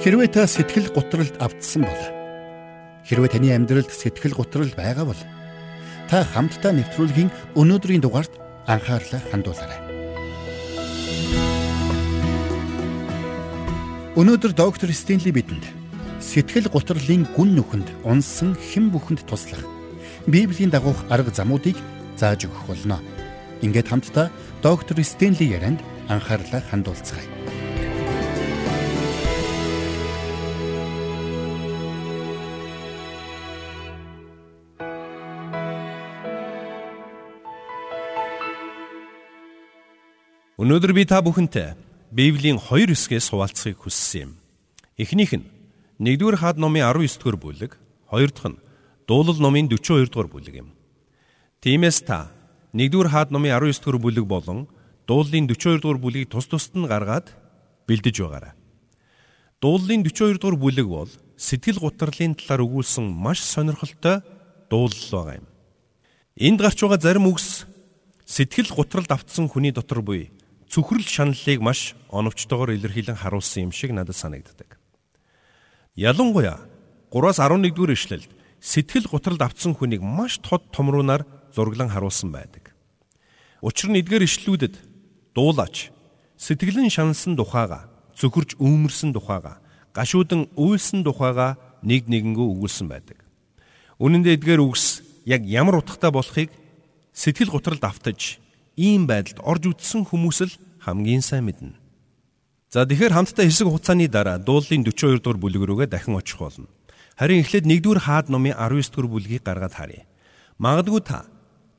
Хэрвээ та сэтгэл гутралд автсан бол хэрвээ таны амьдралд сэтгэл гутрал байгаа бол та хамтдаа нэвтрүүлгийн өнөөдрийн дугаард анхаарлаа хандуулаарай. Өнөөдөр доктор Стенли бидэнд сэтгэл гутралын гүн нүхэнд унсан хэн бүхэнд туслах Библийн дагуух арга замуудыг зааж өгөх болно. Ингээд хамтдаа доктор Стенли ярианд анхаарлаа хандуулцгаая. Өнөөдөр би та бүхэнтэй Библийн хоёр хэсгээс хуваалцахыг хүссэн юм. Эхнийх нь 1-р хаад номын 19-р бүлэг, хоёр дахь нь дуулал номын 42-р бүлэг юм. Тиймээс та 1-р хаад номын 19-р бүлэг болон дуулалын 42-р бүлгийг тус тусад нь гаргаад бэлдэж байгаарай. Дуулалын 42-р бүлэг бол сэтгэл гутралын талаар өгүүлсэн маш сонирхолтой дуулал байгаа юм. Энд гарч байгаа зарим үгс сэтгэл гутралд автсан хүний дотор буй цөхрөл шаналлыг маш оновчтойгоор илэрхийлэн харуулсан юм шиг надад санагддаг. Ялангуяа 3-аас 11 дугаар ишлэлд сэтгэл гутралд автсан хүнийг маш тод томруунаар зураглан харуулсан байдаг. Учир нь эдгээр ишлүүдэд дуулаач сэтгэлэн шаналсан тухайга зөвхөрж өөмөрсөн тухайга гашуудан үйлсэн тухайга нэг нэгэнгөө өгүүлсэн байдаг. Үнэн дээр эдгээр үгс яг ямар утгатай болохыг сэтгэл гутралд автаж ийм байдалд орж үтсэн хүмүүс л хамгийн сайн мэднэ. За тэгэхээр хамтдаа хэсэг хугацааны дараа дуулын 42 дугаар бүлэг рүүгээ дахин очих болно. Харин эхлээд 1-р хаад номын 19 дугаар бүлгийг гаргаад харъя. Магадгүй та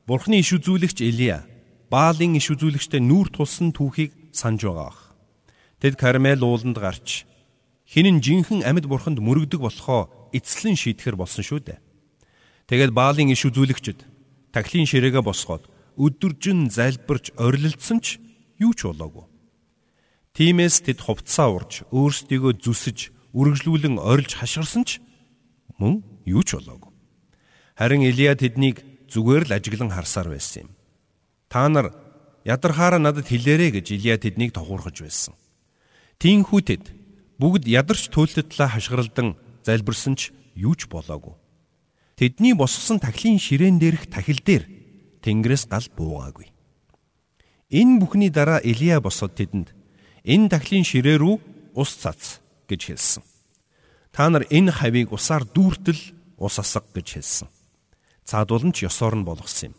Бурхны иш үзүүлэгч Илия Баалын иш үзүүлэгчтэй нүүр тулсан түүхийг санаж байгаа бах. Тэд Кармел ууланд гарч хинэн жинхэнэ амьд бурханд мөрөгдөг болохоо эцэслэн шийдэхэр болсон шүү дээ. Тэгээд Баалын иш үзүүлэгчд тахлын ширээгээ босгоод өдөржин залбирч орилдсон ч юу ч болоогүй. Тимээс тэд хувцаа урж өөрсдийгөө зүсэж үргэлжлүүлэн орилж хашгирсан ч мөн юу ч болоогүй. Харин Илия тэднийг зүгээр л ажиглан харсаар байсан юм. Та нар ядархаараа надад хэлээрэ гэж Илия тэднийг тохуурхаж байсан. Тинхүү тэд бүгд ядарч төлөлтлөө хашгиралдан залбирсан ч юу ч болоогүй. Тэдний босгосон тахлын ширээн дээрх тахил дээр Тэнгэрээс гал буугаагүй. Энэ бүхний дараа Илия босоод тэдэнд энэ дахлын ширээ рүү ус цац гэж хэлсэн. Та нар энэ хавийг усаар дүүртэл ус асга гэж хэлсэн. Цаадуул нь ч ёсоор нь болгосон юм.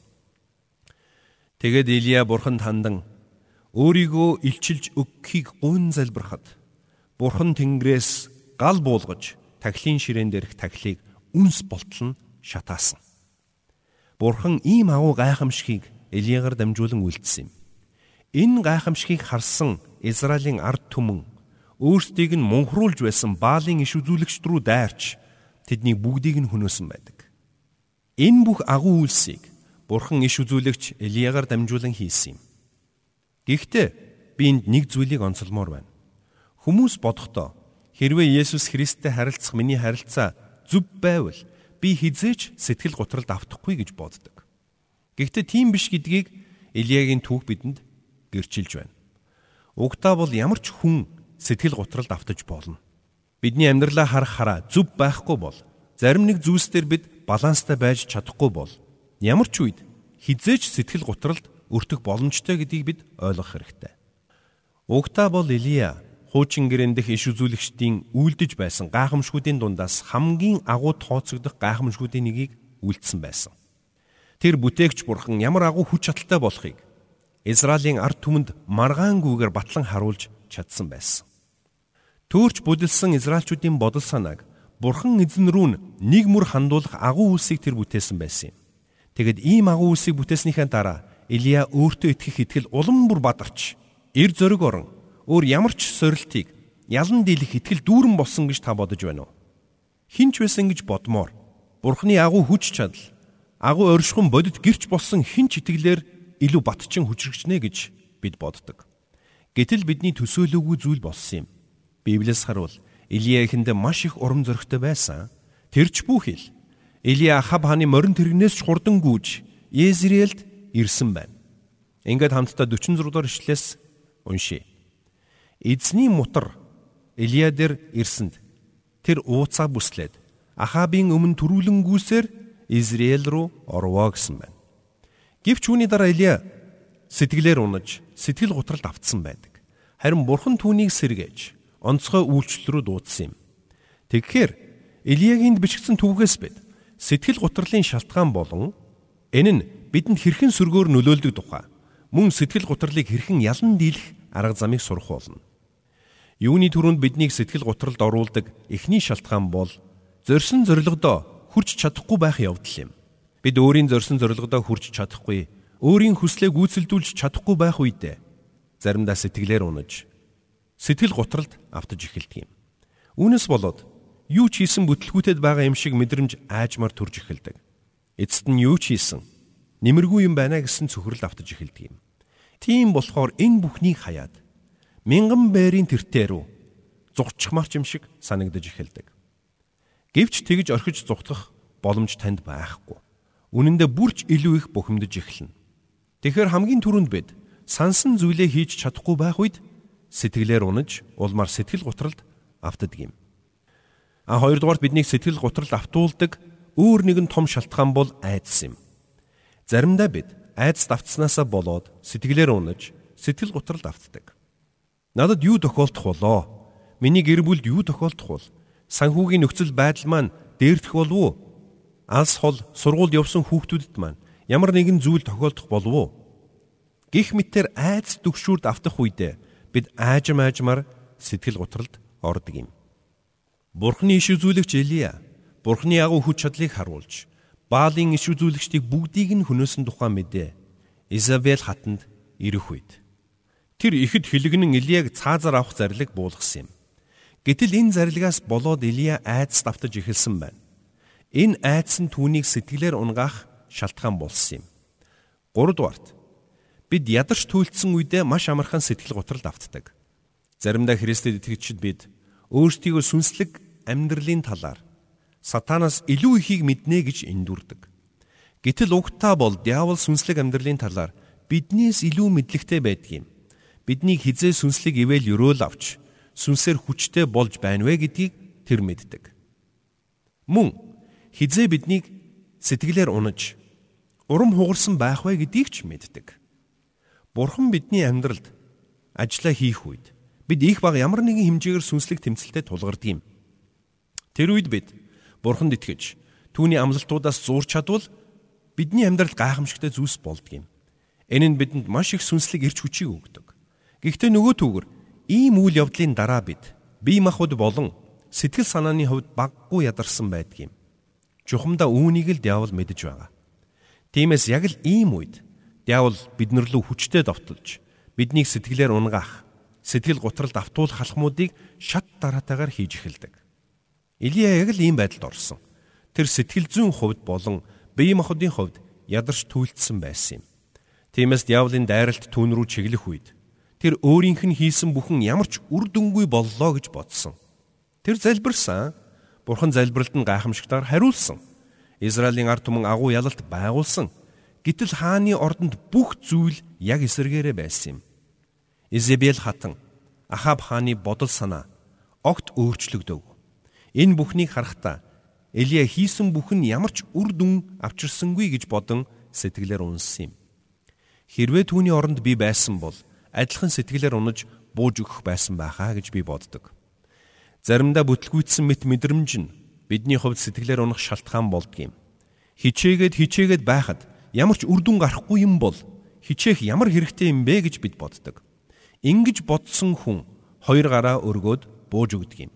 Тэгэд Илия бурханд хандан өөрийгөө илчилж өгөхийг гун залбирахад бурхан Тэнгэрээс гал буулгаж тахлын ширээн дээрх тахлыг үнс болтол нь шатаасан. Бурхан ийм агуу гайхамшигыг Элиягаар дамжуулан үйлдсэн юм. Энэ гайхамшигыг харсан Израилийн ард түмэн өөрсдийг нь мунхруулж байсан Баалын иш үзүүлэгчд рүү дайрч тэдний бүгдийг нь хөнөөсөн байдаг. Энэ бүх агуу үйлсийг Бурхан иш үзүүлэгч Элиягаар дамжуулан хийсэн юм. Гэхдээ би энд нэг зүйлийг онцолмоор байна. Хүмүүс бодохдоо хэрвээ Есүс Христтэй харилцах миний харилцаа зүв байвал би хизээч сэтгэл гутралд автахгүй гэж боддог. Гэхдээ тийм биш гэдгийг Илиягийн түүх бидэнд гэрчилж байна. Угтаа бол ямар ч хүн сэтгэл гутралд автаж болно. Бидний амьдралаа харах хараа зүв байхгүй бол зарим нэг зүйлсээр бид баланстай байж чадахгүй бол ямар ч үед хизээч сэтгэл гутралд өртөх боломжтой гэдгийг бид ойлгох хэрэгтэй. Угтаа бол Илия хуучин гэрэн дэх иш үзүүлэгчдийн үйлдэж байсан гайхамшгүүдийн дундаас хамгийн агуу тооцогдох гайхамшгүүдийн нэгийг үлдсэн байсан. Тэр бүтээгч бурхан ямар агуу хүч чадалтай болохыг Израилийн ард түмэнд маргаангүйгээр батлан харуулж чадсан байсан. Төөрч бүдэлсэн израилчүүдийн бодол санааг бурхан эзэн рүү нэг мөр хандуулах агуу үлсийг тэр бүтээсэн байсан юм. Тэгэд ийм агуу үлсийг бүтээснийхээ дараа Илия өөртөө итгэх итгэл улам бүр бадарч эр зөрөг орон өөр ямар ч сорилтыг ялан дийлэх итгэл дүүрэн болсон гэж та бодож байна уу? Хинч байсан гэж бодмоор Бурхны агуу хүч чадал агуу оршихуун бодит гэрч болсон хинч итгэлээр илүү батчин хүчрэгчнэ гэж бид боддог. Гэтэл бидний төсөөлөөгүй зүйл болсон юм. Библиэс харуул Илия эхэндээ маш их урам зоригтой байсан. Тэрч бүхэл Илия Ахаб хааны морин тэрэгнээс ч хурдан гүйж Езраэлд ирсэн байна. Ингээд хамтдаа 46 дугаар ишлээс уншийе. Эзний мутар Илия дээр ирсэнд тэр ууцаа бүслээд Ахабын өмнө төрүүлэнгүүсээр Израиль руу орвоо гэсэн байна. Гэвч үүний дараа Илия сэтгэлээр унаж сэтгэл готролд автсан байдаг. Харин бурхан түүнийг сэргээж онцгой үйлчлэл рүү дуудсан юм. Тэгэхээр Илиягийн бичигдсэн түүхээс бид сэтгэл гутралын шалтгаан болон энэ нь бидэнд хэрхэн сөргөөр нөлөөлдөг тухай мөн сэтгэл гутралыг хэрхэн ялан дийлэх арга замыг сурах болно. Юуны түрүүнд биднийг сэтгэл гутралд оруулдаг эхний шалтгаан бол зорьсон зорилгодоо хүрч чадахгүй байх явдал юм. Бид өөрийн зорьсон зорилгодоо хүрч чадахгүй, өөрийн хүслээ гүйцэлдүүлж чадахгүй байх үедээ заримдаа сэтгэлээр унаж сэтгэл гутралд автаж эхэлдэг юм. Үүнээс болоод юу ч хийсэн бүтлгүүтэд байгаа юм шиг мэдрэмж аажмаар төрж эхэлдэг. Эцэст нь юу ч хийсэн нэмэргүй юм байна гэсэн цөхрөл автаж эхэлдэг юм. Тийм болохоор энэ бүхнийг хаяад мянган байрын тэртээ рүү зурчмарч юм шиг санагдаж эхэлдэг. Гэвч тэгж орхиж зүгтгах боломж танд байхгүй. Үнэн дээр бүрч илүү их бухимдаж эхэлнэ. Тэгэхээр хамгийн түрүүнд бид сансан зүйлээ хийж чадахгүй байх үед сэтгэлээр унаж улмаар сэтгэл гутралд автдаг юм. А хоёрдугаар биднийг сэтгэл гутралд автуулдаг өөр нэгэн том шалтгаан бол айдас юм. Заримдаа бид айдас давтснаасаа болоод сэтгэлээр унаж сэтгэл гутралд автдаг. Надад юу тохиолдох болоо? Миний гэр бүлд юу тохиолдох бол? санхүүгийн нөхцөл байдал маань дээрдэх болов уу? Алс хол сургуульд явсан хүүхдүүдэд маань ямар нэгэн зүйл тохиолдох болов уу? Гэх мэтэр айц төгшүүрд автах үедээ бид аажим аажмаар сэтгэл гутралд ордог юм. Бурхны иш үзүүлэгч Элия Бурхны агуу хүч чадлыг харуулж Баалын иш үзүүлэгчдийг бүгдийг нь хөнөөсөн тухай мэдээ Изабел хатанд ирэх үед тэр ихэд хилэгнэн Элияг цаазаар авах зарлиг буулгасан юм. Гэтэл энэ зарилгаас болоод Илия айдас давтаж эхэлсэн байна. Энэ айдас нь түүнийг сэтгэлээр унгаах шалтгаан болсон юм. 3 дугаарт бид ядарч түйлцсэн үедээ маш амархан сэтгэл готролд автдаг. Заримдаа Христэд итгэгчид бид өөрсдийгөө сүнслэг амьдралын талаар сатанаас илүү ихийг мэднэ гэж эндүрдэг. Гэтэл угтаа бол диавол сүнслэг амьдралын талаар биднээс илүү мэдлэгтэй байдаг юм. Бидний хизээ сүнслэг ивэл өрөөл авч сүнсээр хүчтэй болж байна вэ гэдгийг тэр мэддэг. Мөн хизээ биднийг сэтгэлээр унаж урам хугарсан байх вэ гэдгийг ч мэддэг. Бурхан бидний амьдралд ажиллаа хийх үед бид их баг ямар нэгэн хэмжээгээр сүнслэг тэмцэлтэд тулгардаг юм. Тэр үед бид Бурханд итгэж түүний амлалтуудаас зурч чадвал бидний амьдралд гайхамшигтай зүйлс болдго юм. Энэ нь бидэнд маш их сүнслэг эрч хүчийг өгдөг. Гэхдээ нөгөө түүгэр Ийм үйл явдлын дараа бид бие махбод болон сэтгэл санааны хувьд баггүй ядарсан байдаг юм. Чухамдаа үүнийг л диавол мэдэж байгаа. Тиймээс яг л ийм үед диавол биднэр лүү хүчтэй довтолж биднийг сэтгэлээр унгаах, сэтгэл гутралд автуулах халхмуудыг шат дараатаагаар хийж эхэлдэг. Илия яг л ийм байдалд орсон. Тэр сэтгэл зүйн хувьд болон бие махбодын хувьд ядарч түйлдсэн байсан юм. Тиймээс диаволын дайралт түүн рүү чиглэх үед тэр өөрийнх нь хийсэн бүхэн ямар ч үр дүнгүй боллоо гэж бодсон. Тэр залбирсан. Бурхан залбиралд нь гайхамшигтайгаар хариулсан. Израилийн ард түмэн агуу ялалт байгуулсан. Гэтэл хааны ордонд бүх зүйл яг эсэргээрээ байсан юм. Изебел хатан Ахаб хааны бодол санаа огт өөрчлөгдөв. Энэ бүхнийг харахтаа Элия хийсэн бүх нь ямар ч үр дүн авчирсангүй гэж бодон сэтгэлээр унсан юм. Хэрвээ түүний оронд би байсан бол адилхан сэтгэлээр унаж бууж өгөх байсан байхаа гэж би боддог. Заримдаа бүтлгүйтсэн мэт мэдрэмж нь бидний хувьд сэтгэлээр унах шалтгаан болдго юм. Хичээгээд хичээгээд байхад ямар ч үр дүн гарахгүй юм бол хичээх ямар хэрэгтэй юм бэ гэж бид боддог. Ингиж бодсон хүн хоёр гараа өргөөд бууж өгдөг юм.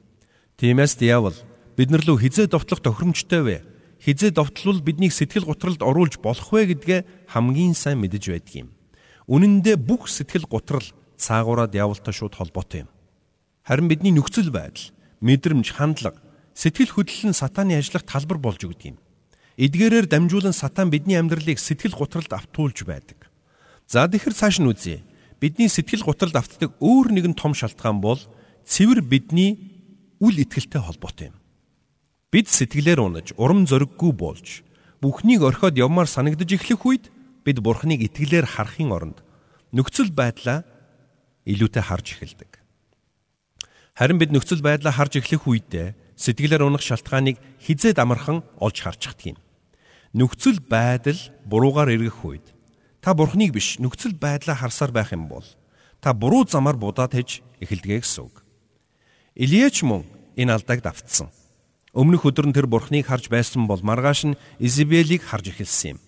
Тиймээс диавол биднэр лөө хизээ довтлох тохиромжтой вэ? Хизээ довтлол биднийг сэтгэл гутралд оруулж болох вэ гэдгээ хамгийн сайн мэдэж байдаг юм. Үнэн дээр бүх сэтгэл гутрал цаагаараа диаволтой шууд холбоотой юм. Харин бидний нөхцөл байдал, мэдрэмж, хандлага, сэтгэл хөдлөл нь сатааны ажиллах талбар болж өгдөг юм. Эдгээрээр дамжуулан сатан бидний амьдралыг сэтгэл гутралд автуулж байдаг. За тэгэхээр цааш нь үзье. Бидний сэтгэл гутралд автдаг өөр нэгэн том шалтгаан бол цэвэр бидний үл итгэлтэй холбоотой юм. Бид сэтгэлээр унаж, урам зориггүй болж, бүхнийг орхиод явмаар санагдаж эхлэх үед бид Бурхныг итгэлээр харахын оронд нөхцөл байдлаа илүүтэй харж эхэлдэг. Харин бид нөхцөл байдлаа харж эхлэх үедээ сэтгэлээр унах шалтгааныг хизээд амархан олж харчихдаг юм. Нөхцөл байдал буруугаар эргэх үед та бурхныг биш нөхцөл байдлаа харсаар байх юм бол та буруу замаар будаад хэж эхэлдэг гэсэн үг. Илияч мөн энэ алдааг давтсан. Өмнөх өдөр нь тэр бурхныг харж байсан бол маргааш нь Изабелийг харж эхэлсэн юм.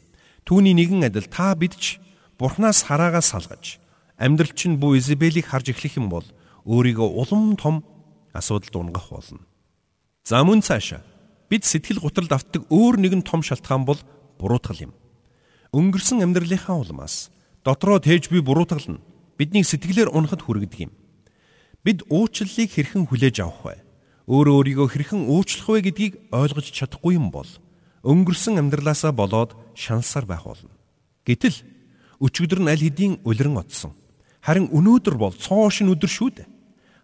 Түүний нэгэн адил та бид ч бурхнаас хараагаа салгаж амьдрал чинь бүү Изабелийг харж эхлэх юм бол өөрийгөө улам том асуудалд унгах болно. За мөн цаашаа бид сэтгэл гутралд автдаг өөр нэгэн том шалтгаан бол буруутгал юм. Өнгөрсөн амьдралынхаа улмаас дотроо тээж буй буруутгал нь биднийг сэтгэлээр унахад хүргэдэг юм. Бид уучлалыг хэрхэн хүлээж авах вэ? Өөрөө өөрийгөө хэрхэн уучлах вэ гэдгийг ойлгож чадахгүй юм бол өнгөрсөн амьдралаасаа болоод шансаар байх болно. Гэтэл өчигдөр нь аль хэдийн улиран оцсон. Харин өнөөдөр бол цоошин өдөр шүү дээ.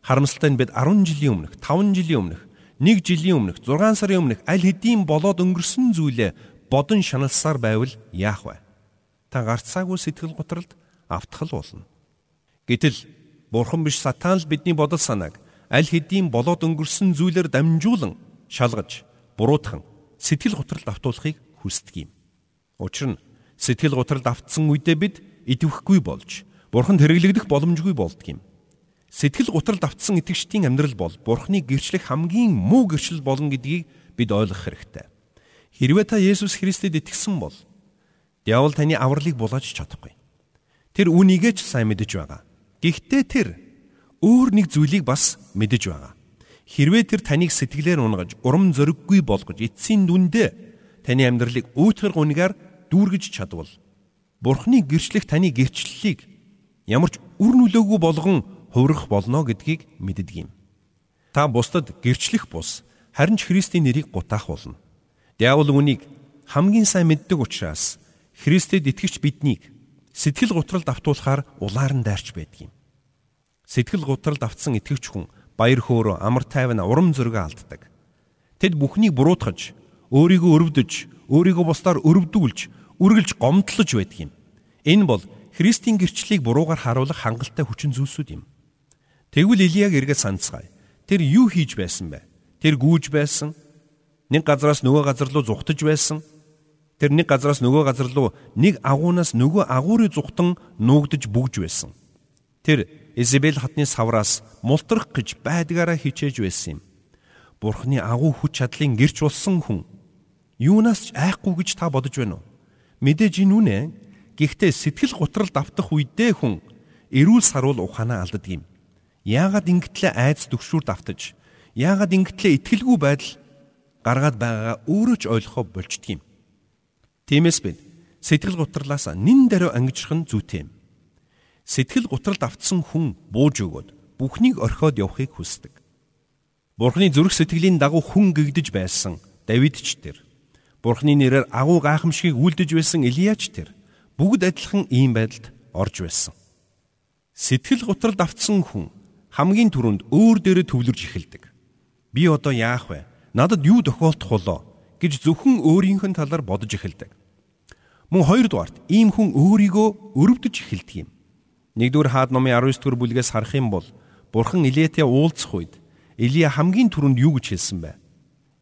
Харамсалтай нь бид 10 жилийн өмнөх, 5 жилийн өмнөх, 1 жилийн өмнөх, 6 сарын өмнөх аль хэдийн болоод өнгөрсөн зүйлээ бодон шаналсаар байвал яах вэ? Та гарцаагүй сэтгэл готролд автхал болно. Гэтэл Бурхан биш сатан л бидний бодол санааг аль хэдийн болоод өнгөрсөн зүйлээр дамжуулан шалгаж, буруутхан сэтгэл готролд автуулахыг хүсдэг юм. Учир нь сэтгэл готролд автсан үедээ бид идэвхгүй болж бурханд хэрэглэгдэх боломжгүй болдг юм. Сэтгэл гутралд автсан итгэгчдийн амьдрал бол бурхныг гэрчлэх хамгийн муу гэрчлэл болно гэдгийг бид ойлгох хэрэгтэй. Хэрвээ та Есүс Христэд итгэсэн бол диавол таны авралыг булааж чадахгүй. Тэр үнийгээ ч сайн мэдэж байгаа. Гэхдээ тэр өөр нэг зүйлийг бас мэдэж байгаа. Хэрвээ тэр таныг сэтгэлээр унгаж, урам зориггүй болгож эцсийн дүндээ таны амьдралыг өөтгөр гунгаар дүүргэж чадвал Бурхны гэрчлэх таны гэрчлэлийг ямар ч үр нөлөөгүй болгон хувирах болно гэдгийг мэддэг юм. Та бусдад гэрчлэх бус харин ч Христийн нэрийг гутаах болно. Диавол үнийг хамгийн сайн мэддэг учраас Христэд итгэгч биднийг сэтгэл гутралд автуулахаар улаар нь дайрч байдаг юм. Сэтгэл гутралд автсан итгэгч хүн баяр хөөрөө амар тайван урам зориг алддаг. Тэд бүхнийг буруутгаж, өөрийгөө өрөвдөж, өөрийгөө бусдаар өрөвдүүлж, үргэлж гомдлож байдаг юм. Энэ бол Христийн гэрчлэлийг буруугаар харуулах хангалттай хүчин зүйлсүүд юм. Тэгвэл Илияг эргээд санацгаая. Тэр юу хийж байсан бэ? Тэр гүүж байсан. Нэг газараас нөгөө газар руу зүхтэж байсан. Тэр нэг газараас нөгөө газар руу нэг агуунаас нөгөө агуурыг зүхтан нуугдж бүгж байсан. Тэр Изабел хатны савраас мултрах гэж байдгаараа хичээж байсан юм. Бурхны агуу хүч чадлын гэрч болсон хүн юунаас ч айхгүй гэж та бодож байна уу? Мэдээж энэ үнэ Гэхдээ сэтгэл гутралд автах үедээ хүн эрүүл саруул ухаанаа алддаг юм. Яагаад ингэтлээ айц төгшүүрд автаж, яагаад ингэтлээ итгэлгүй байдал гаргаад байгаагаа өөрөө ч ойлгохоо болчдөг юм. Тиймээс бид сэтгэл гутралаас нин даруй ангижрах нь зүйтэй юм. Сэтгэл гутралд автсан хүн бууж өгөөд бүхнийг орхиод явахыг хүсдэг. Бурхны зүрх сэтгэлийн дагуу хүн гэгдэж байсан Давид ч тэр. Бурхны нэрээр агуу гайхамшигыг үлдэж байсан Илияч тэр бүгд адилхан ийм байдалд орж байсан. Сэтгэл готролд автсан хүн хамгийн түрүүнд өөр дээрээ төвлөрж эхэлдэг. Би одоо яах вэ? Надад юу тохиолдох болоо гэж зөвхөн өөрийнх нь талаар бодож эхэлдэг. Мөн хоёрдугаарт ийм хүн өөрийгөө өрөвдөж эхэлдэг юм. Нэгдүгээр хаад номын 19 дугаар бүлгээс харах юм бол Бурхан Илиэтэй уулзах үед Илия хамгийн түрүүнд юу гэж хэлсэн бэ?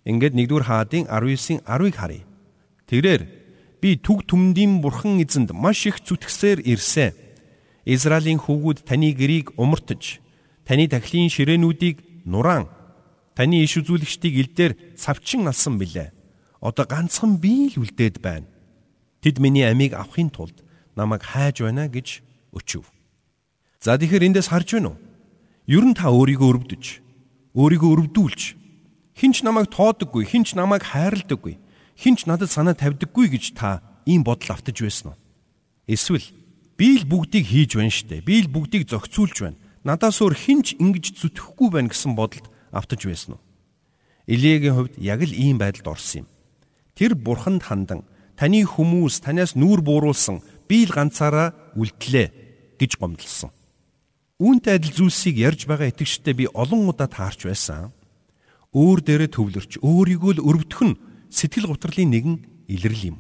Ингээд нэгдүгээр хаадын 19-ийн 10-ыг харъя. Тэрээр би түг түмдийн бурхан эзэнд маш их зүтгсээр ирсэн. Израилийн хүүгүүд таны гэрийг умартаж, таны тахлын ширээнүүдийг нураан, таны иш үзүүлэгчдийг илдээр цавчин алсан билээ. Одоо ганцхан би л үлдээд байна. Тэд миний амийг авахын тулд намайг хайж байна гэж өчөв. За тэгэхээр эндээс харж байна уу? Ер нь та өөрийгөө өрөвдөж, өөрийгөө өрөвдүүлж, хинч намайг тоодоггүй, хинч намайг хайрладаггүй хинч надад санаа тавьдаггүй гэж та ийм бодол автаж байсан уу? Эсвэл би л бүгдийг хийж байна штэ. Би л бүгдийг зохицуулж байна. Надаас өөр хинч ингэж зүтгэхгүй байна гэсэн бодолд автаж байсан уу? Илиягийн хувьд яг л ийм байдалд орсон юм. Тэр бурханд хандан таны хүмүүс танаас нүүр бууруулсан би л ганцаараа үлдлээ гэж гомдлсон. Үүнтэй адил зүйлсийг ярьж байгаа итгэжтэй би олон удаа таарч байсан. Өөр дээрээ төвлөрч өөрийгөө л өрөвдөх нь сэтгэл гутралын нэгэн илрэл юм.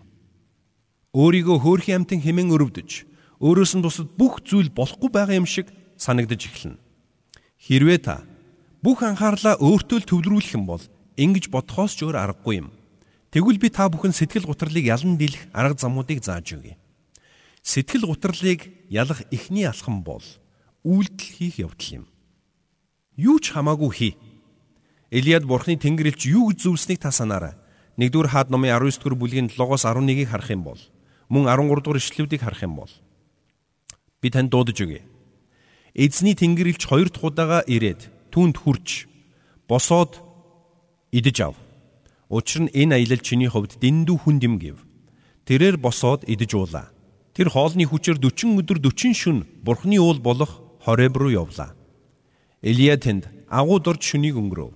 Өөрийгөө хөөрхийн амтын хэмээн өрөвдөж, өөрөөс нь бусад бүх зүйл болохгүй байгаа юм шиг санагдаж эхэлнэ. Хэрвээ та бүх анхаарлаа өөртөө л төвлөрүүлэх юм бол ингэж бодхоос ч өөр аргагүй юм. Тэгвэл би та бүхэн сэтгэл гутралыг ялан дийлэх арга замуудыг зааж өгье. Сэтгэл гутралыг ялах эхний алхам бол үйлдэл хийх явдал юм. Юу ч хамаагүй хий. Элиад бурхны тэнгэр элч юу гэж зөвлөснийг та санаарай. 1-р хаад номын 19-р бүлгийн 7-оос 11-ийг харах юм бол мөн 13-р ишлүүдийг харах юм бол би танд дуудаж өгье. Эзний тэнгэр элч хоёр дахь удаага ирээд түүнд хурж босоод идэж ав. Учир нь энэ аялал чиний хувьд дэндүү хүнд юм гэв. Тэрээр босоод идэж уулаа. Тэр хоолны хүчээр 40 өдөр 40 шүн бурхны уул болох Хореб руу явлаа. Илия тэнд агуу дурж шүнийг өнгөрөв.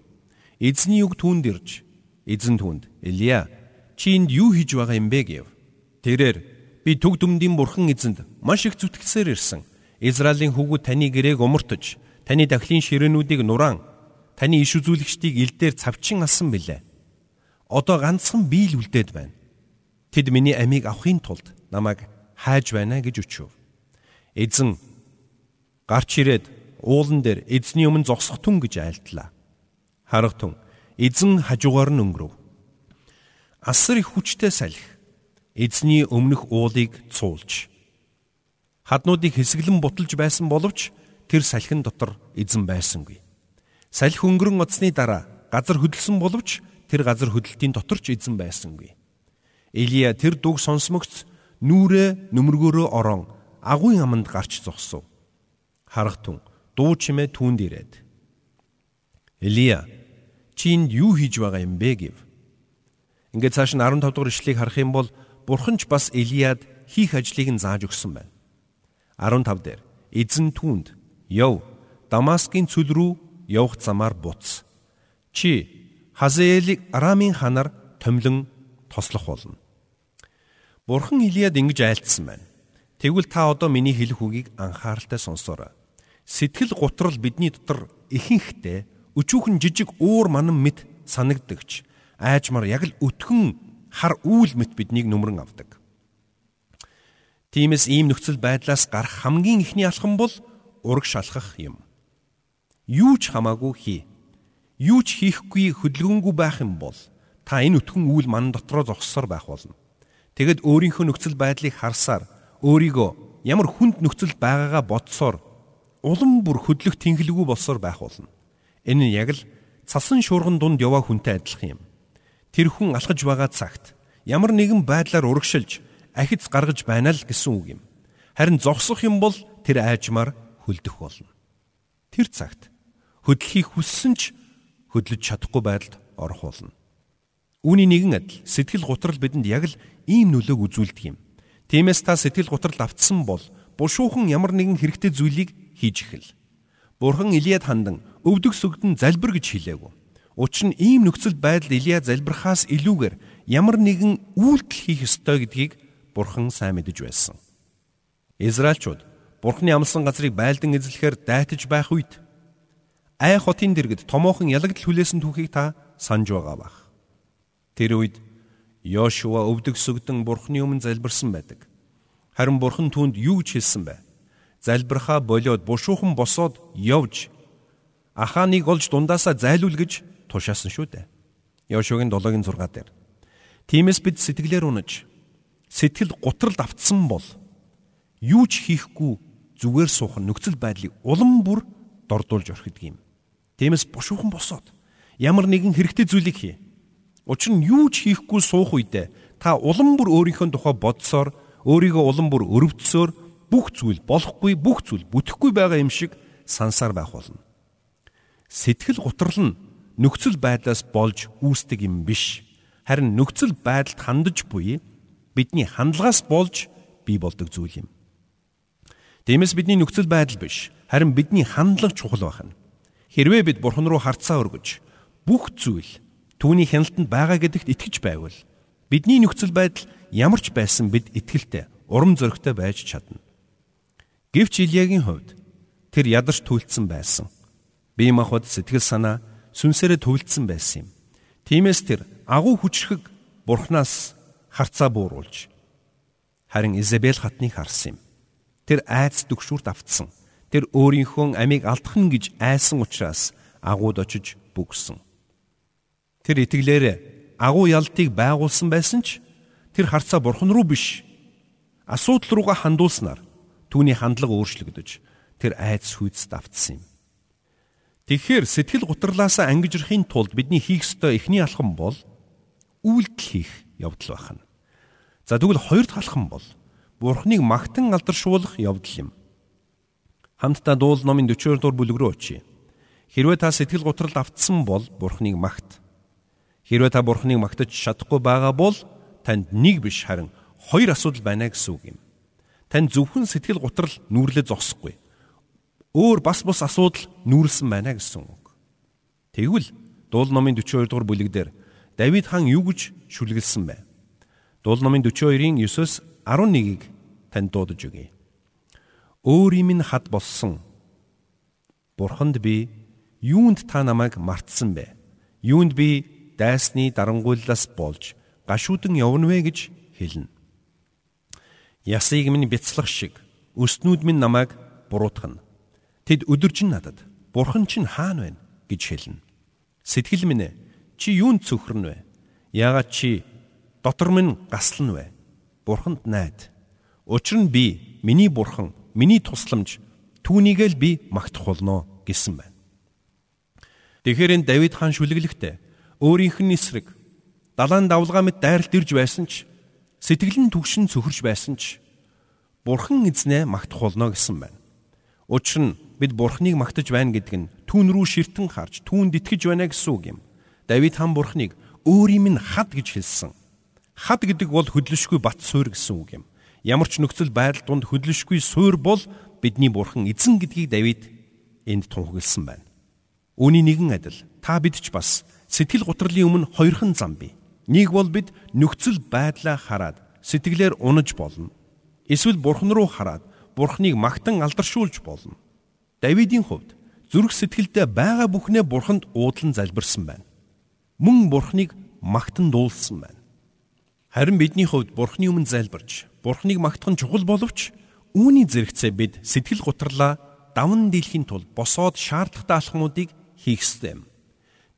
Эзний үг түүнд ирж эзэн түүнд Илия чи энд юу хийж байгаа юм бэ гэв. Тэрээр би төг дүмдийн бурхан эзэнд маш их зүтгсээр ирсэн. Израилийн хүүгүүд таны гэрээг умартаж, таны дахлын ширээнүүдийг нураан, таны иш үзүүлэгчдийг илдээр цавчин алсан билээ одоо ганцхан би л үлдээд байна. Тэд миний амийг авахын тулд намайг хайж байна гэж өчөв. Эзэн гарч ирээд уулан дээр эзний өмнө зогсох түн гэж айлтлаа. Харагтун эзэн хажуугаар нь өнгөрөв. Асар их хүчтэй салхи эзний өмнөх уулыг цуулж хаднуудыг хэсэглэн буталж байсан боловч тэр салхин дотор эзэн байсангүй. Салхи өнгөрөн оцсны дараа газар хөдөлсөн боловч тэр газар хөдлөлтийн дотор ч эзэн байсангүй. Илия тэр дүг сонсмогц нүрээ нүмергөөрөө орон агуйн аманд гарч зогсов. Харахтун дуу чимээ түүнд ирээд Илия чи энд юу хийж байгаа юм бэ гэв. Ингээд цааш нь 15 дугаар ишлэгийг харах юм бол Бурхан ч бас Илияд хийх ажлыг нь зааж өгсөн байна. 15 дээр эзэн түүнд "Яв, Дамаскын цүл рүү явах замаар буц. Чи Хазаэлийг Арамын ханаар томлон тослох болно. Бурхан Илияд ингэж айлтсан байна. Тэгвэл та одоо миний хэлэх үгийг анхааралтай сонсоорой. Сэтгэл гутрал бидний дотор ихэнхдээ өчүүхэн жижиг уур манан мэт санагддагч айжмар яг л өтгөн хар үүл мэт биднийг нүмрэн авдаг. Тиймээс ийм нөхцөл байдлаас гарах хамгийн ихний алхам бол ураг шалхах юм. Юу ч хамаагүй хий юу ч хийхгүй хөдөлгөөнгүй байх юм бол та энэ өтгөн үйл ман дотроо зогссоор байх болно. Тэгэд өөрийнхөө нөхцөл байдлыг харсаар өөрийгөө ямар хүнд нөхцөл байгаагаа бодсоор улам бүр хөдлөх тэнхлэггүй болсоор байх болно. Энэ нь яг л цасан шуурган дунд яваа хүнтэй адилхан юм. Тэр хүн алхаж байгаа цагт ямар нэгэн байдлаар урагшилж ахиц гаргаж байна л гэсэн үг юм. Харин зогсох юм бол тэр айжмаар хөлдөх болно. Тэр цагт хөдлөхийг хүссэн ч хөдлөж чадахгүй байдалд орох болно. Үүний нэгэн адил сэтгэл гутрал бидэнд яг л ийм нөлөөг үзүүлдэг юм. Тиймээс та сэтгэл гутрал автсан бол бушуухан ямар нэгэн хэрэгтэй зүйлийг хийж эхэл. Бурхан Илияд хандан өвдөг сүгдэн залбир гэж хэлээгүү. Учир нь ийм нөхцөл байдал Илия залбирхаас илүүгээр ямар нэгэн үйлдэл хийх ёстой гэдгийг Бурхан сайн мэдэж байсан. Израильчууд Бурханы амлсан газрыг байлдан эзлэхээр дайтаж байх үед ай хотын дэргэд томоохон ялагдл хүлээсэн түүхийг та санаж байгаа бах. Тэр үед Йошуа өвдөг сүгдэн бурхны өмнө залбирсан байдаг. Харин бурхан түүнд юу гэж хэлсэн бэ? Залбирхаа болоод бушуухан босоод явж Аханыг олж дундаасаа зайлуул гэж тушаасан шүү дээ. Йошуагийн 7-гийн 6 дээр. Тиймээс бид сэтгэлээр унаж сэтгэл гутралд автсан бол юу ч хийхгүй зүгээр суух нөхцөл байдлыг улам бүр дордуулж орхидог юм. Тиймээс бушуухан босоод ямар нэгэн хэрэгтэй зүйлийг хий. Учир нь юу ч хийхгүй суух үедээ та улам бүр өөрийнхөө тухай бодсоор өөрийгөө улам бүр өрөвдсөөр бүх зүйл болохгүй бүх зүйл бүтэхгүй байгаа юм шиг сансаар байх болно. Сэтгэл гутрал нь нөхцөл байдлаас болж үүсдэг юм биш. Харин нөхцөл байдалд хандаж буй бидний хандлагаас болж бий болдог зүйл юм. Тиймээс бидний нөхцөл байдал биш, харин бидний хандлага чухал байна. Хэрвээ бид Бурхан руу харцаа өргөж бүх зүйл түүний хяналтанд байгаа гэдэгт итгэж байвал бидний нөхцөл байдал ямар ч байсан бид итгэлтэй, урам зоригтой байж чадна. Гэвч Илиягийн хувьд тэр ядарч түлдсэн байсан. Бие махбод сэтгэл санаа сүнсээрээ түлдсэн байсан юм. Тиймээс тэр агуу хүчрхэг Бурханаас харцаа бууруулж харин Изабел хатныг харсан юм. Тэр айц дүгшүүрт автсан. Тэр өөрийнхөө амийг алдах нь гэж айсан учраас агууд очиж бүгсэн. Тэр итгэлээр агуу ялтыг байгуулсан байсан ч тэр харцаа бурхан руу биш асуудал руугаа хандуулснаар түүний хандлага өөрчлөгдөж тэр айц хүйц давтсан юм. Тэгэхээр сэтгэл гутралаасаа ангижрахын тулд бидний хийх ёстой эхний алхам бол үйлдэл хийх явдал байна. За тэгвэл хоёр дахь алхам бол Бурхныг магтан алдаршуулах явдал юм. Хамтдаа дуул номын 42 дугаар бүлэг рүү очие. Хэрвээ та сэтгэл готрол автсан бол Бурхныг магт. Хэрвээ та Бурхныг магтаж чадахгүй байгаа бол танд нэг биш харин хоёр асуудал байна гэсэн үг юм. Танд зөвхөн сэтгэл готрол нүүрлээ зогсохгүй. Өөр бас бус асуудал нүүрлсэн байна гэсэн үг. Тэгвэл дуул номын 42 дугаар бүлэг дээр Давид хаан юу гэж шүлгэлсэн бэ? Дуул номын 42-ийн 9-оос 11-ийг танд дуудаж өгье. Өөр юм нь хад болсон. Бурханд би юунд та намайг мартсан бэ? Юунд би дайсны дарангуйллаас болж гашуудан явна вэ гэж хэлнэ. Ясыг минь бяцлах шиг өснүүд минь намайг буруутгана. Тэд өдөржин надад Бурхан чинь хаана байна гэж хэлнэ. Сэтгэл минь чи юунд цөхрөн вэ? Яагаад чи дотор минь гаслан вэ? бурханд найд. Учир нь би миний бурхан, миний тусламж түүнийг л би магтах болно гэсэн байна. Тэгэхээр энэ Давид хаан шүлэглэхдээ өөрийнх нь эсрэг далайн давлгаа мэт дайралт ирж байсан ч сэтгэл нь түгшин цөхөрж байсан ч бурхан эзнээ магтах болно гэсэн байна. Учир нь бид бурханыг магтаж байна гэдэг нь түүн рүү ширтэн харж түүнд итгэж байна гэсэн үг юм. Давид хаан бурханыг өөрийн минь хад гэж хэлсэн. Хад гэдэг бол хөдлөшгүй бат суурь гэсэн үг юм. Ямар ч нөхцөл байдал донд хөдлөшгүй суурь бол бидний бурхан эзэн гэдгийг Давид энд тунхагласан байна. Үүний нэгэн адил та бид ч бас сэтгэл гутралын өмнө хоёрхан зам бий. Нэг бол бид нөхцөл байдлаа хараад сэтгэлээр унаж болно. Эсвэл бурхан руу хараад бурханыг магтан алдаршуулж болно. Давидын хувьд зүрх сэтгэлдээ байгаа бүхнээ бурханд уудлан залбирсан байна. Мөн бурханыг магтан дуулсан байна. Харин бидний хувьд Бурхны өмнө залбирч, Бурхныг магтах нь чухал боловч үүний зэрэгцээ бид сэтгэл гутралаа даван дийлхийн тулд босоод шаардлагатай алхмуудыг хийх ёстой юм.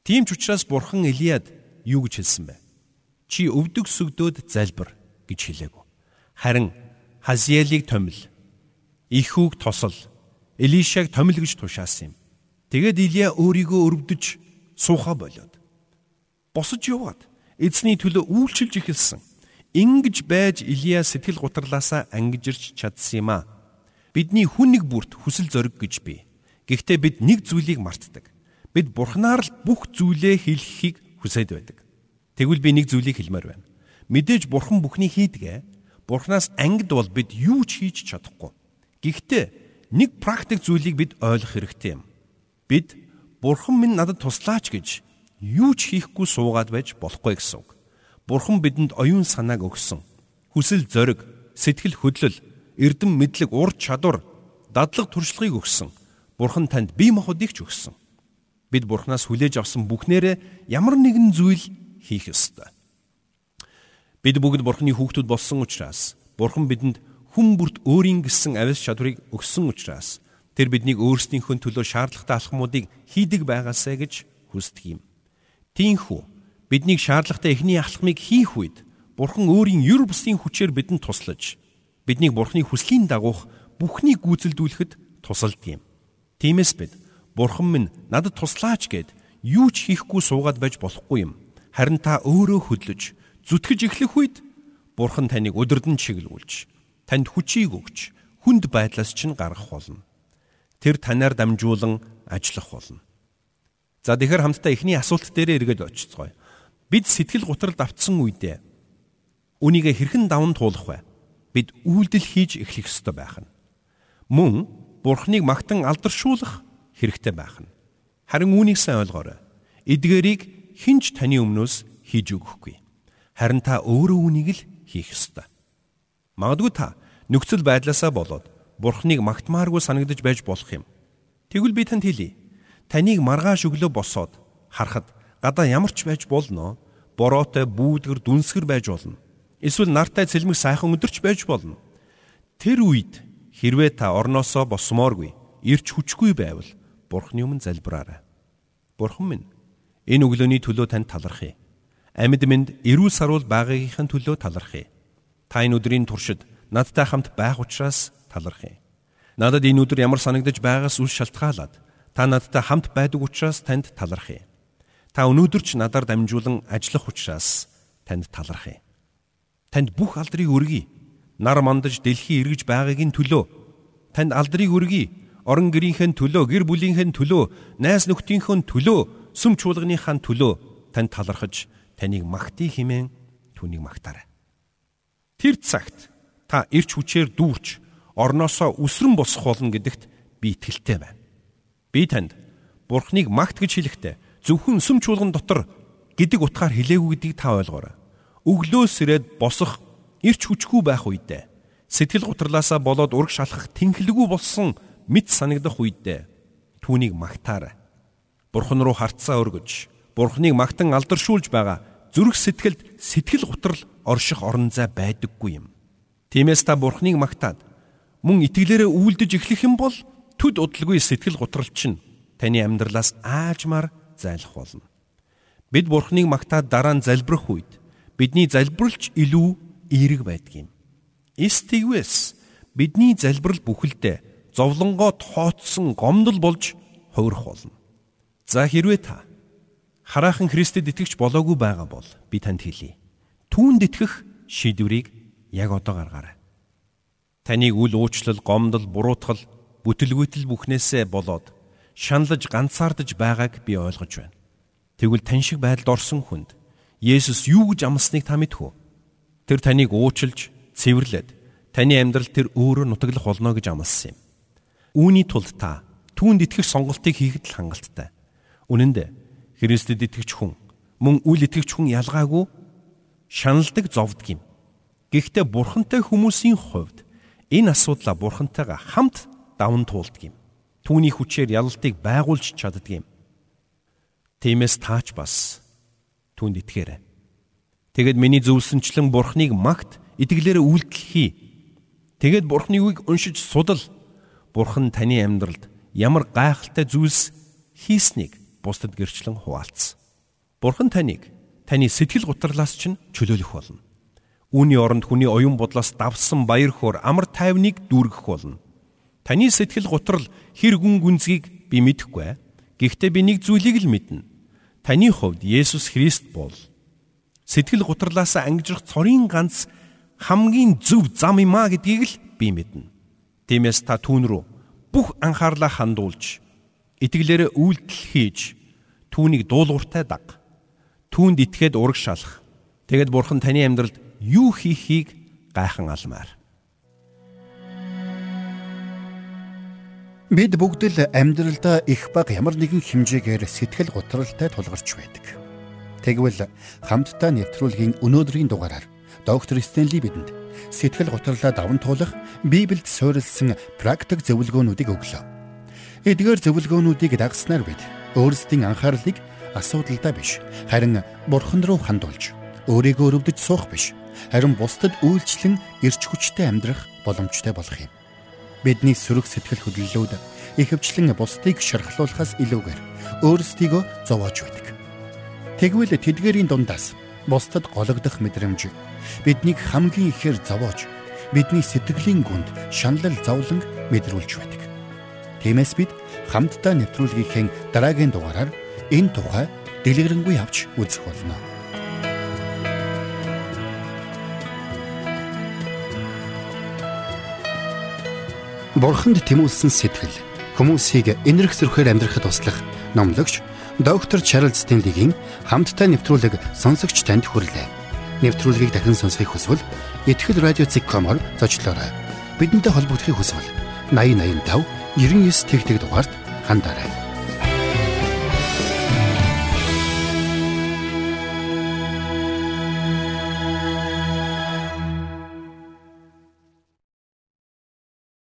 Тийм ч учраас Бурхан Илияд юу гэж хэлсэн бэ? Чи өвдөг сүгдөөд залбир гэж хэлээгүү. Харин Хазиэлийг томил, Ихүүг тосол, Элишаг томил гэж тушаасан юм. Тэгэд Илия өөрийгөө өрөвдөж сууха болоод босож яваад эзний төлөө үйлчилж эхэлсэн. Ингиж байж Илия сэтгэл гутралаасаа ангижирч чадсан юм а. Бидний хүн нэг бүрт хүсэл зориг гэж бий. Гэхдээ бид нэг зүйлийг мартдаг. Бид бурхнаар л бүх зүйлээ хийхийг хүсэж байдаг. Тэгвэл би нэг зүйлийг хэлмээр байна. Мэдээж бурхан бүхнийг хийдгээ. Бурханаас ангид бол бид юу ч хийж чадахгүй. Гэхдээ нэг практик зүйлийг бид ойлгох хэрэгтэй юм. Бид бурхан минь надад туслаач гэж юу ч хийхгүй суугаад байж болохгүй гэсэн үг. Бурхан бидэнд оюун санааг өгсөн. Хүсэл зориг, сэтгэл хөдлөл, эрдэм мэдлэг, ур чадвар, дадлаг туршлагыг өгсөн. Бурхан танд бие махбодыг ч өгсөн. Бид Бурханаас хүлээж авсан бүхнээрээ ямар нэгэн зүйл хийх ёстой. Бид бүгд Бурханы хүүхдүүд болсон учраас Бурхан бидэнд хүн бүрт өөрийн гэсэн авис чадварыг өгсөн учраас тэр биднийг өөрсдийнхөө төлөө шаардлагатай алхмуудыг хийдэг байгаасай гэж хүсдэг юм. Тиймээс Биднийг шаардлагатай эхний алхмыг хийх үед Бурхан өөрийн юр бусын хүчээр бидэнд туслаж биднийг Бурханы хүслийн дагуух бүхнийг гүйцэлдүүлэхэд тусалдаг юм. Тиймээс бид Бурхан минь надад туслаач гэд юу ч хийхгүй суугаад байж болохгүй юм. Харин та өөрөө хөдлөж зүтгэж эхлэх үед Бурхан таныг өдөрдөн чиглүүлж танд хүчийг өгч хүнд байдлаас чинь гаргах болно. Тэр танаар дамжуулан ажиллах болно. За тэгэхээр хамтдаа эхний асуулт дээрээ эргээд очицгоё. Бид сэтгэл гутралд автсан үедээ үнийг хэрхэн даван туулах вэ? Бид үйлдэл хийж эхлэх ёстой байх нь. Мөн Бурхныг магтан алдаршуулах хэрэгтэй байх нь. Харин үүнийг сайн ойлгоорой. Эдгээрийг хинч таны өмнөөс хийж өгөхгүй. Харин та өөрөө үнийг л хийх ёстой. Магадгүй та нөхцөл байдлаасаа болоод Бурхныг магтмааргүй санагдаж байж болох юм. Тэгвэл би танд хэлье. Таныг маргааш өглөө босоод харахад гадаа ямар ч байж болно. Бороотой бүүдгэр дүнсгэр байж болно. Эсвэл нартай цэлмэг сайхан өдөрч байж болно. Тэр үед хэрвээ та орноосоо босмооргүй, ирч хүчгүй байвал Бурхны өмнө залбираарай. Бурхан минь энэ өглөөний төлөө танд талархъя. Амьд минь эрүүл саруул байгаагийнхын төлөө талархъя. Та энэ өдрийн туршид надтай хамт байх учраас талархъя. Надад энэ өдөр ямар санагдаж байгаас үл шалтгаалаад та надтай хамт байдаг учраас танд талархъя. Та өнөөдөр ч надаар дамжуулан ажиллах учраас танд талархъя. Танд бүх алдрыг өргөе. Нар мандаж дэлхий эргэж байгаагийн төлөө танд алдрыг өргөе. Орон гэрийнхээ төлөө, гэр бүлийнхээ төлөө, найз нөхдийнхөө төлөө, сүм чуулганыхаа төлөө танд талархаж таныг магтъя хэмээн түүнийг магтаарай. Тэр цагт та ирч хүчээр дүүрч орноосоо үсрэн босох болно гэдэгт би итгэлтэй байна. Би танд Бурхныг магт гэж хэлэхдээ зөвхөн сүм чуулган дотор гэдэг утгаар хэлээгүй гэдгийг та ойлгоорой. Өглөөс ирээд босох ирч хүчгүй байх үедээ сэтгэл гутралаасаа болоод ураг шалхах тэнхлэггүй болсон мэд санагдах үедээ түүнийг магтаарай. Бурхан руу хартсаа өргөж, Бурханыг магтан алдаршуулж байгаа зүрх сэтгэлд сэтгэл гутрал орших орон зай байдаггүй юм. Тиймээс та Бурханыг магтаад мөн итгэлээрээ үйлдэж эхлэх юм бол төд удалгүй сэтгэл гутрал чинь таны амьдралаас аажмаар зайлах болно. Бид Бурхныг магтаад дараа нь залбирах үед бидний залбиралч илүү эерэг байдгийм. Эс тэгвэс бидний залбирал бүхэлдээ зовлонгоо тооцсон гомдол болж хувирах болно. За хэрвээ та хараахан Христэд итгэж болоогүй байгаа бол би танд хэлье. Түүнд итгэх шийдвэрийг яг одоо гаргаарай. Таныг үл уучлал, гомдол, буруутгал, бүтлгүйтэл бүхнээсээ болоод шаналж ганцаардж байгааг би ойлгож байна. Тэгвэл тань шиг байдалд орсон хүнд Есүс юу гэж амласныг та мэдэх үү? Тэр таныг уучлж, цэвэрлээд таны амьдрал тэр өөрөө нутаглах болно гэж амласан юм. Үүний тулд та түүнд итгэх сонголтыг хийхэд л хангалттай. Үнэн дээр Христэд итгэж хүн мөн үл итгэж хүн ялгаагүй шаналдаг зовдөг юм. Гэхдээ бурхантай хүмүүсийн хувьд энэ асуудлаа бурхантайгаа хамт даван туулдаг юм түүний хүчээр ялалтыг байгуулж чаддаг юм. Тиймээс таач бас түүнд итгээрэй. Тэгэд миний зөвлсөнчлэн Бурхныг магт итгэлээрээ үйлдэлхий. Тэгэд Бурхны үгийг уншиж судал. Бурхан таны амьдралд ямар гайхалтай зүйлс хийснийг бусдад гэрчлэн хуваалц. Бурхан таныг таны сэтгэл гутралаас ч чөлөөлөх болно. Үүний оронд хүний оюун бодлоос давсан баяр хөөр амар тайвныг дүүргэх болно. Таны сэтгэл гутрал хэр гүн гүнзгийг би мэдэхгүй. Гэхдээ би нэг зүйлийг л мэднэ. Таны хувьд Есүс Христ бол сэтгэл гутралаас ангижрах цорын ганц хамгийн зөв зам юм а гэдгийг л би мэднэ. Тиймээс та түүн рүү бүх анхаарлаа хандуулж итгэлээрээ үйлдэл хийж түүнийг дуулууртай даг. Түүнд итгээд ураг шалах. Тэгэд бурхан таны амьдралд юу хийхийг гайхан алмаар. Бид бүгд л амьдралдаа их баг ямар нэгэн хэмжээгээр сэтгэл готролтой тулгарч байдаг. Тэгвэл хамтдаа нэвтрүүлгийн өнөөдрийн дугаараар доктор Стенли бидэнд сэтгэл готрлоо даван туулах Библиэд суурилсан практик зөвлөгөөнүүдийг өглөө. Эдгээр зөвлөгөөнүүдийг дагснаар бид өөрсдийн анхаарлыг асуудалдаа биш харин бурхан руу хандуулж өөрийгөө өрөвдөж суух биш харин бусдад үйлчлэн эрч хүчтэй амьдрах боломжтой болох юм бидний сөрөг сэтгэл хөдлөлүүд ихэвчлэн бусдыг шархлуулахаас илүүгээр өөрсдийгөө зовоож байдаг. Тэгвэл тэдгэрийн дундаас бусдад гологдох мэдрэмж биднийг хамгийн ихээр зовоож бидний сэтгэлийн гүнд шаналл зовлон мэдрүүлж байдаг. Тиймээс бид хамтдаа нэвтрүүлгийнхээ дараагийн дугаараар энэ тухай дэлгэрэнгүй авч үзэх болно. Бурханд тэмүүлсэн сэтгэл хүмүүсийг энэрх зөрхөөр амьдрахад туслах номлогч доктор Чарлз Стенлигийн хамттай нэвтрүүлэг сонсогч танд хүрлээ. Нэвтрүүлгийг дахин сонсохыг хүсвэл ихтгэл радиоцик.com-оор зочлоорой. Бидэнтэй холбогдохыг хүсвэл 8085 99 тэгтэг дугаард хандаарай.